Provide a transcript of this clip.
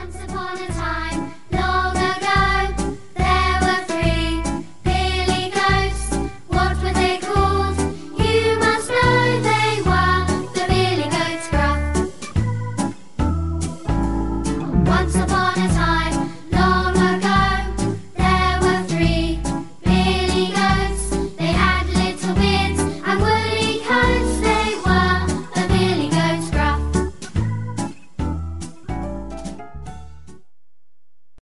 Once upon a time.